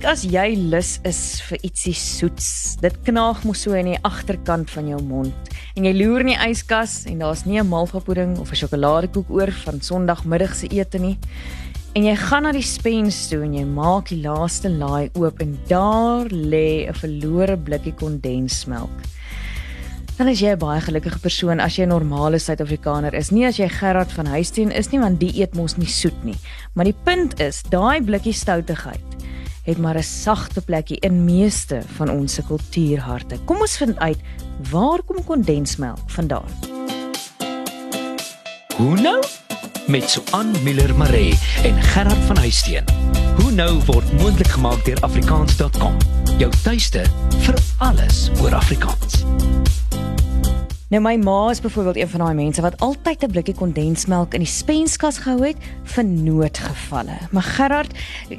kyk as jy lus is vir ietsie soets. Dit knaag mos so in die agterkant van jou mond en jy loer in die yskas en daar's nie 'n malvapudding of 'n sjokoladekoek oor van Sondagmiddag se ete nie. En jy gaan na die spens toe en jy maak die laaste laai oop en daar lê 'n verlore blikkie kondensmelk. Dan is jy 'n baie gelukkige persoon as jy 'n normale Suid-Afrikaner is. Nie as jy Gerard van Huisteen is nie, want die eet mos nie soet nie. Maar die punt is, daai blikkie stoutigheid het maar 'n sagte plekkie in meeste van ons se kultuurharte. Kom ons vind uit waar kom kondensmelk vandaan? Hoe nou? Met Suan Miller Maree en Gerard van Huisteen. Hoe nou word moontlik gemaak deur afrikaans.com. Jou tuiste vir alles oor Afrikaans. Nou my ma is byvoorbeeld een van daai mense wat altyd 'n blikkie kondensmelk in die spenskas gehou het vir noodgevalle. Maar Gerard,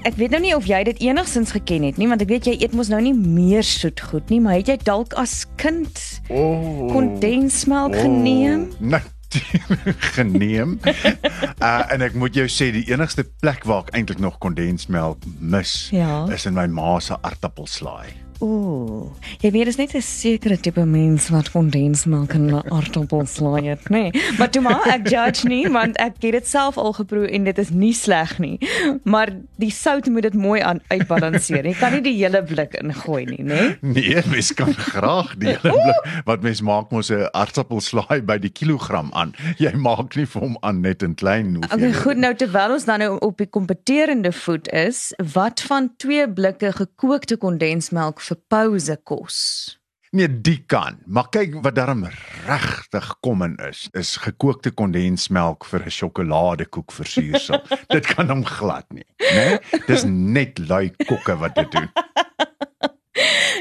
ek weet nou nie of jy dit enigsins geken het nie, want ek weet jy eet mos nou nie meer soet goed nie, maar het jy dalk as kind Oh, kondensmelk geneem? Natuurlik geneem. uh en ek moet jou sê die enigste plek waar ek eintlik nog kondensmelk mis Ja. is in my ma se aartappelslaai. Ooh, jy weet dis net 'n sekere tipe mens wat kondensmelk in 'n aartappel slaai het, nê? Nee. Maar toe maar ek judge nie want ek het dit self al geproe en dit is nie sleg nie. Maar die sout moet dit mooi aan uitbalanseer. Jy kan nie die hele blik ingooi nie, nê? Nee, mens kan graag die hele blik wat mens maak mos 'n aartappelslaai by die kilogram aan. Jy maak nie vir hom aan net in klein hoef Okay, goed nou terwyl ons dan nou op die kompeterende voet is, wat van twee blikke gekookte kondensmelk vir pouse kos? Nee, die kan. Maar kyk wat daarom regtig kommen is, is gekookte kondensmelk vir 'n sjokoladekoek versiersel. dit kan hom glad nie, né? Dis net lui kokke wat dit doen.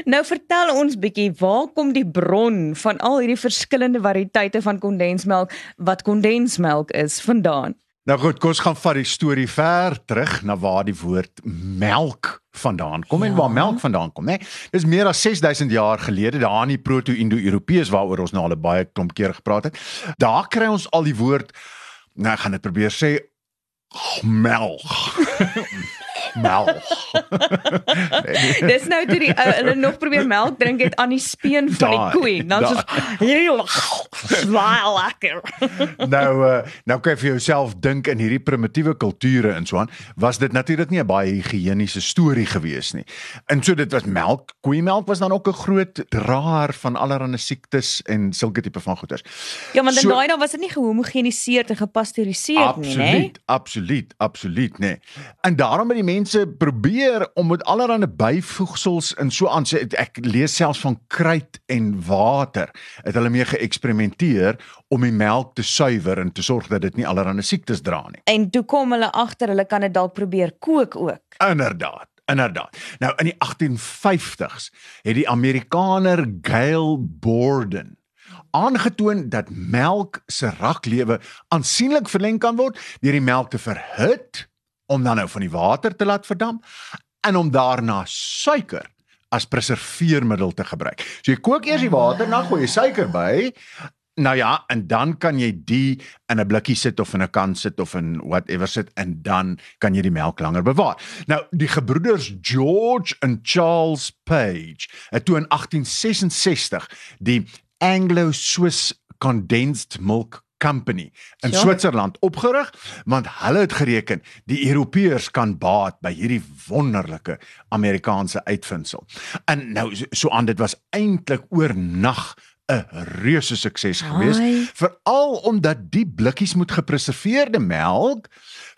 Nou vertel ons bietjie, waar kom die bron van al hierdie verskillende variëteite van kondensmelk wat kondensmelk is vandaan? Nou goed, kom ons gaan vat die storie ver terug na waar die woord melk vandaan kom ja. en Ja. waar melk vandaan kom, né? Dis meer as 6000 jaar gelede daar in die proto-indo-europeërs waaroor ons nou al baie klomp keer gepraat het. Daar kry ons al die woord nou ek gaan dit probeer sê melk. melk. Dis nou toe die ou hulle nog probeer melk drink het aan die speen van die Daai, koe. Dan soos hierdie swaai lekker. nou uh, nou kan jy vir jouself dink in hierdie primitiewe kulture en so aan, was dit natuurlik nie 'n baie higiëniese storie gewees nie. En so dit was melk, koeimelk was dan ook 'n groot draer van allerlei siektes en sulke tipe van goeters. Ja, want in So- daai dae was dit nie gehomogeniseer en gepasteuriseer nie, né? Absoluut, absoluut, absoluut, nê. Nee. En daarom het die mense probeer om met allerlei byvoegsels en so aan sê ek lees selfs van kruit en water het hulle mee geëksperimenteer om die melk te suiwer en te sorg dat dit nie allerlei siektes dra nie. En toe kom hulle agter hulle kan dit dalk probeer kook ook. Inderdaad. Inderdaad. Nou in die 1850s het die Amerikaner Gail Borden aangetoon dat melk se raklewe aansienlik verleng kan word deur die melk te verhit om dan nou van die water te laat verdamp en om daarna suiker as preserveermiddel te gebruik. So jy kook eers die water, dan gooi jy suiker by. Nou ja, en dan kan jy die in 'n blikkie sit of in 'n kan sit of in whatever sit en dan kan jy die melk langer bewaar. Nou, die gebroeders George en Charles Page het toe in 1866 die Anglo-Swiss Condensed Milk Company in Ja. Switserland opgerig want hulle het gereken die Europeërs kan baat by hierdie wonderlike Amerikaanse uitvinding. En nou so, aan dit was eintlik oornag 'n reuse sukses gewees veral omdat die blikkies met gepreserveerde melk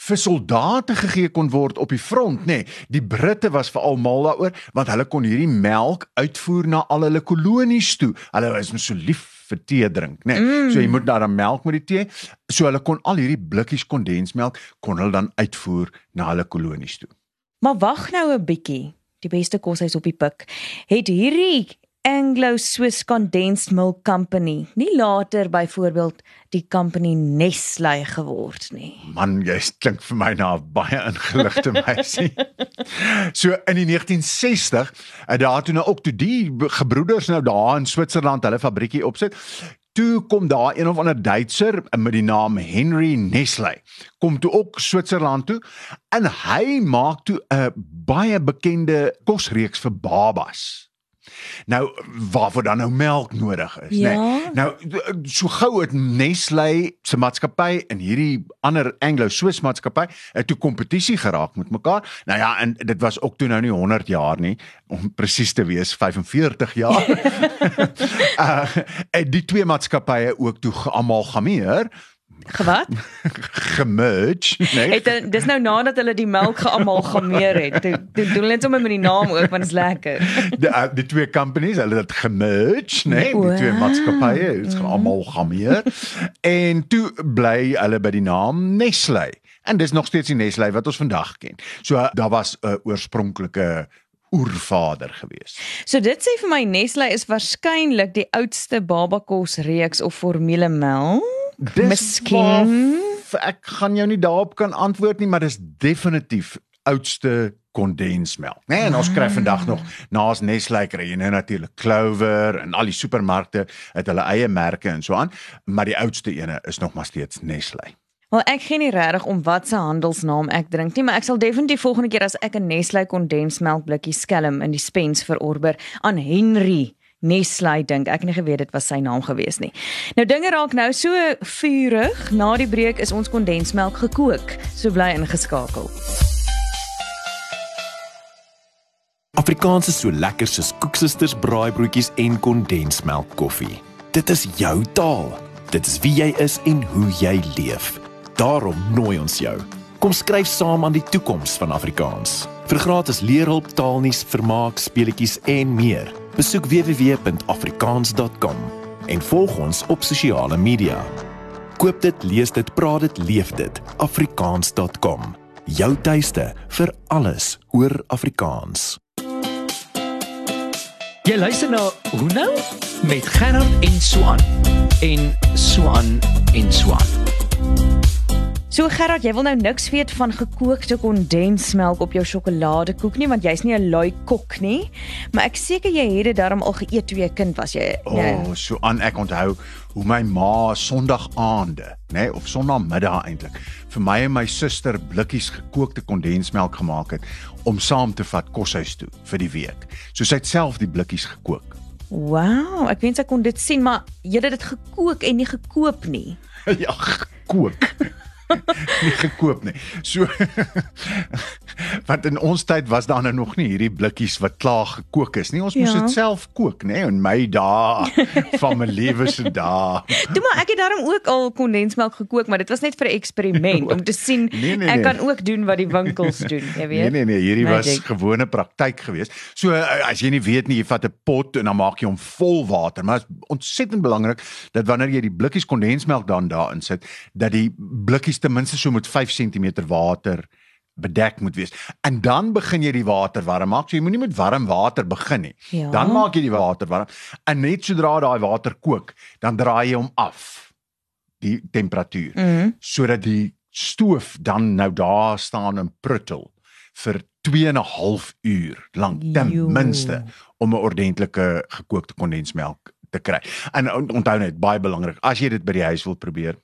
vir soldate gegee kon word op die front nê nee, die Britte was veral mal daaroor want hulle kon hierdie melk uitvoer na al hulle kolonies toe hulle was mos so lief vir tee drink nê nee. mm. so jy moet daar dan melk met die tee so hulle kon al hierdie blikkies kondensmelk kon hulle dan uitvoer na hulle kolonies toe Maar wag nou 'n bietjie. Die beste koshuis op die pik. Het hierdie Anglo-Swiss Condensed Milk Company nie later byvoorbeeld die company Nestlé geword nie. Man, jy klink vir my na 'n baie ingeligte meisie. so in die 1960, en daar toe nou ook toe die gebroeders nou daar in Switserland hulle fabriekie opsit, Toe kom daar een of ander Duitser met die naam Henry Nestle. Kom toe ook Switserland toe en hy maak toe 'n baie bekende kosreeks vir babas. Nou waarvoor dan nou melk nodig is, Ja. nê? Nee. Nou so gou het Nestle se maatskappy en hierdie ander Anglo-Swiss maatskappy het toe kompetisie geraak met mekaar. Nou ja, en dit was ook toe nou nie 100 jaar nie, om presies te wees 45 jaar. uh, en die twee maatskappye ook toe geamalgameer, Gewat? gemerge, nee. Het dis nou nadat hulle die melk geamalgameer het. Toe toe doen hulle dit sommer met die naam ook want dit is lekker. die uh, die twee companies, hulle het gemerge, nee, die Wow. twee maatskappye het geamalgameer. en toe bly hulle by die naam Nestle. En dis nog steeds die Nestle wat ons vandag ken. So daar was 'n oorspronklike oervader gewees. So dit sê vir my Nestle is waarskynlik die oudste babakos reeks of formulemelk. Miskien. waar- ek gaan jou nie daarop kan antwoord nie, maar dis definitief oudste kondensmelk. Nee, en ons kry vandag nog naas kry jy nou natuurlik Clover en al die supermarkte het hulle eie merke en so aan, maar die oudste ene is nog maar steeds Nestle. Wel ek gee nie regtig om wat se handelsnaam ek drink nie, maar ek sal definitief volgende keer as ek 'n Nestle kondensmelkblikkie skelm in die spens verorber aan Henry Nestle dink. Ek het nie geweet dit was sy naam gewees nie. Nou dinge raak nou so vurig. Na die breek is ons kondensmelk gekook. So bly ingeskakel. Afrikaans is so lekker soos koeksisters braaibroodjies en kondensmelk koffie. Dit is jou taal. Dit is wie jy is en hoe jy leef. Daarom nooi ons jou. Kom skryf saam aan die toekoms van Afrikaans. Vir gratis leerhulp, taalnuus, vermaak, speletjies en meer. Besoek www.afrikaans.com en volg ons op sosiale media. Koop dit, lees dit, praat dit, leef dit. afrikaans.com. Jou tuiste vir alles oor Afrikaans. Jy luister na Hoe nou met Gerard en Swan en Swan en Swan. So Gerard, jy wil nou niks weet van gekookte kondensmelk op jou sjokoladekoek nie want jy's nie 'n lui kok nie, maar ek seker jy het dit darm al geëet toe jy 'n kind was. Jy O, oh, so aan ek onthou hoe my ma Sondagaande, nê, nee, of Sondagmiddag eintlik, vir my en my suster blikkies gekookte kondensmelk gemaak het om saam te vat koshuis toe vir die week. So sy het self die blikkies gekook. Wow, ek wens ek kon dit sien, maar jy het dit gekook en nie gekoop nie. ja, gekook. nie gekoop nie. So want in ons tyd was daar nou nog nie hierdie blikkies wat klaar gekook is nie. Ons moes Ja. dit self kook, nê, in my dae van my lewe se dae. Toe maar ek het daarom ook al kondensmelk gekook, maar dit was net vir 'n eksperiment om te sien Nee, nee, ek nee. kan ook doen wat die winkels doen, jy weet. Nee nee nee, hierdie was Magic. gewone praktyk geweest. So uh, as jy nie weet nie, jy vat 'n pot en dan maak jy hom vol water, maar dit is ontsettend belangrik dat wanneer jy die blikkies kondensmelk dan daarin sit, dat die blikkies ten minste so met 5 cm water bedek moet wees. En dan begin jy die water warm maak. So jy moenie met warm water begin nie. Ja. Dan maak jy die water warm en net sodra daai water kook, dan draai jy hom af die temperatuur Mhm. sodat die stoof dan nou daar staan en pruttel vir 2 en 'n half uur lank ten Jo. minste om 'n ordentlike gekookte kondensmelk te kry. En on- onthou net baie belangrik, as jy dit by die huis wil probeer,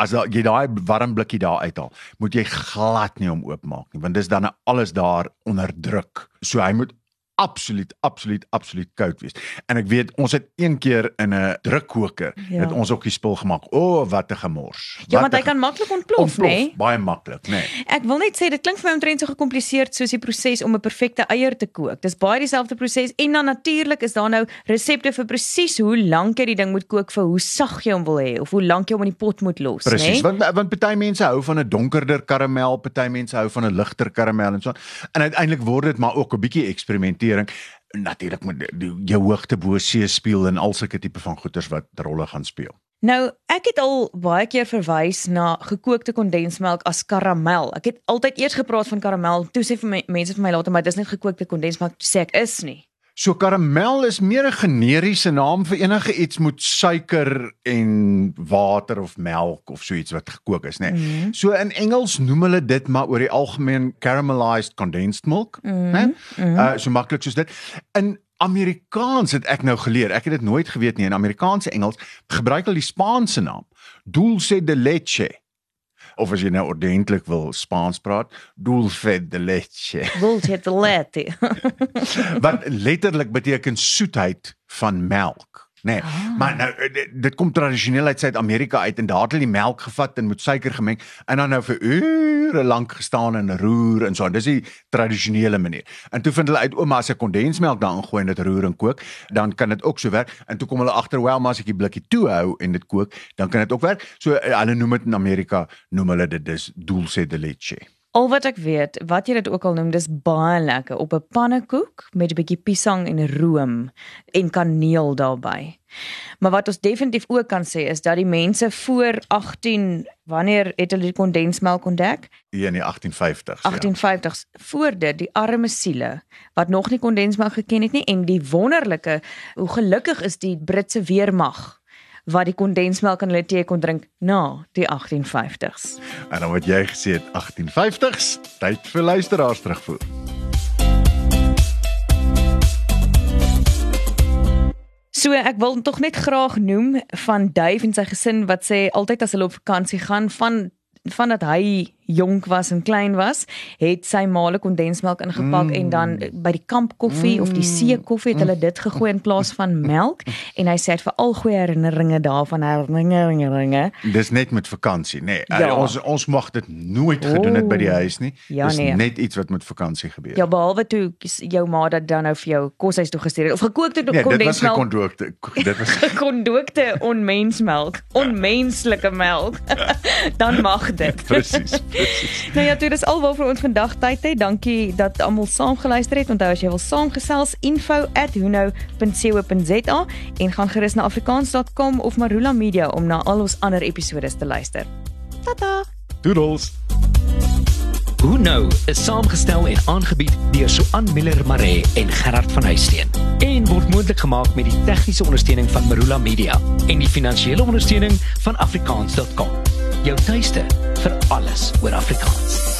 as da, jy daai warm blikkie daar uithaal, moet jy glad nie hom oopmaak nie, want dis dan alles daar onder druk. So hy moet absoluut absoluut absoluut koud wees. En ek weet ons het een keer in 'n drukkoker Ja. ja. het ons ook die spul gemaak. O, oh, wat 'n gemors. Ja, Wat want hy kan maklik ontplof, ontplof, nê? Nee? Baie maklik, nê. Nee. Ek wil net sê dit klink vir my omtrent so gekompliseerd soos die proses om 'n perfekte eier te kook. Dis baie dieselfde proses en dan natuurlik is daar nou resepte vir presies hoe lank jy die ding moet kook vir hoe sag jy hom wil hê of hoe lank jy hom in die pot moet los, Presies, nê? want want party mense hou van 'n donkerder karamel, party mense hou van 'n ligter karamel en so. En uiteindelik word dit maar ook 'n bietjie eksperimentering. Natuurlik met jou hoogte bo see speel en al sulke tipe van goeters wat rolle gaan speel. Nou, ek het al baie keer verwys na gekookte kondensmelk as karamel. Ek het altyd eers gepraat van karamel, toe sê vir my, mense vir my later maar dis net gekookte kondensmelk, sê ek is nie. So karamel is meer 'n generiese naam vir enige iets met suiker en water of melk of so iets wat gekook is, né? Nee. Mhm. So in Engels noem hulle dit maar oor die algemeen caramelized condensed milk, né? Mhm. Uh so maklik soos dit. In Amerikaans het ek nou geleer. Ek het dit nooit geweet nie. In Amerikaanse Engels gebruik hulle die Spaanse naam, dulce de leche. Of as jy nou ordentlik wil Spaans praat, dulce de leche. Dulce de leche. Wat letterlik beteken soetheid van melk. Nee, ah. maar nou eh, dit, dit kom tradisioneel uit Suid-Amerika uit en daar het hulle die melk gevat en met suiker gemeng en dan nou vir ure lank gestaan en roer en so. Dis die tradisionele manier. En toe vind hulle uit ouma as ek kondensmelk daarin gooi en dit roer en kook, dan kan dit ook so werk. En toe kom hulle agter wel maar as ek die blikkie toe hou en dit kook, dan kan dit ook werk. So eh, hulle noem dit in Amerika noem hulle dit dis dulce de leche. Al wat ek weet, wat jy dit ook al noem, dis baie lekker op 'n pannekoek met 'n bietjie piesang en room en kaneel daarbey. Maar wat ons definitief ook kan sê is dat die mense voor 18 wanneer het hulle die kondensmelk ontdek? Ja, in die 1850s. 1850s. Ja. Voor dit die arme siele wat nog nie kondensmelk geken het nie en die wonderlike hoe gelukkig is die Britse weermag wat die kondensmelk in hulle tee kon drink na die 1850s. En dan wat jy gesê het 1850s, tyd vir luisteraars terugvoer. So ek wil tog net graag noem van Dave en sy gesin wat sê altyd as hulle op vakansie gaan van vandat hy jonk was en klein was, het sy maale kondensmelk ingepak mm. en dan by die kamp koffie mm. of die see koffie het hulle dit gegooi in plaas van melk en hy sê hy het veral goeie herinneringe daarvan herinneringe. Dis net met vakansie, nê. Nee. Ja. Ons ons mag dit nooit gedoen het by die huis nie. Ja, Dis nee. net iets wat met vakansie gebeur. Ja, behalwe toe jou ma dat dan nou vir jou koshuis toe gestuur het of gekookte nee, kondensmelk. Dit was gekondookte. Dit was gekondookte onmensmelk, onmenslike melk. dan mag dit. Presies. Nou ja, dit is alwaar ons vandag tyd het. Dankie dat almal saam geluister het. Onthou as jy wil saamgesels info@huno.co.za en gaan gerus na afrikaans.com of Marula Media om na al ons ander episode te luister. Tata. Doodles. Who know is saamgestel en aangebied deur Suan Miller Maree en Gerard van Huisteen en word moontlik gemaak met die tegniese ondersteuning van Marula Media en die finansiële ondersteuning van afrikaans.com jou tuiste vir alles oor Afrikaans.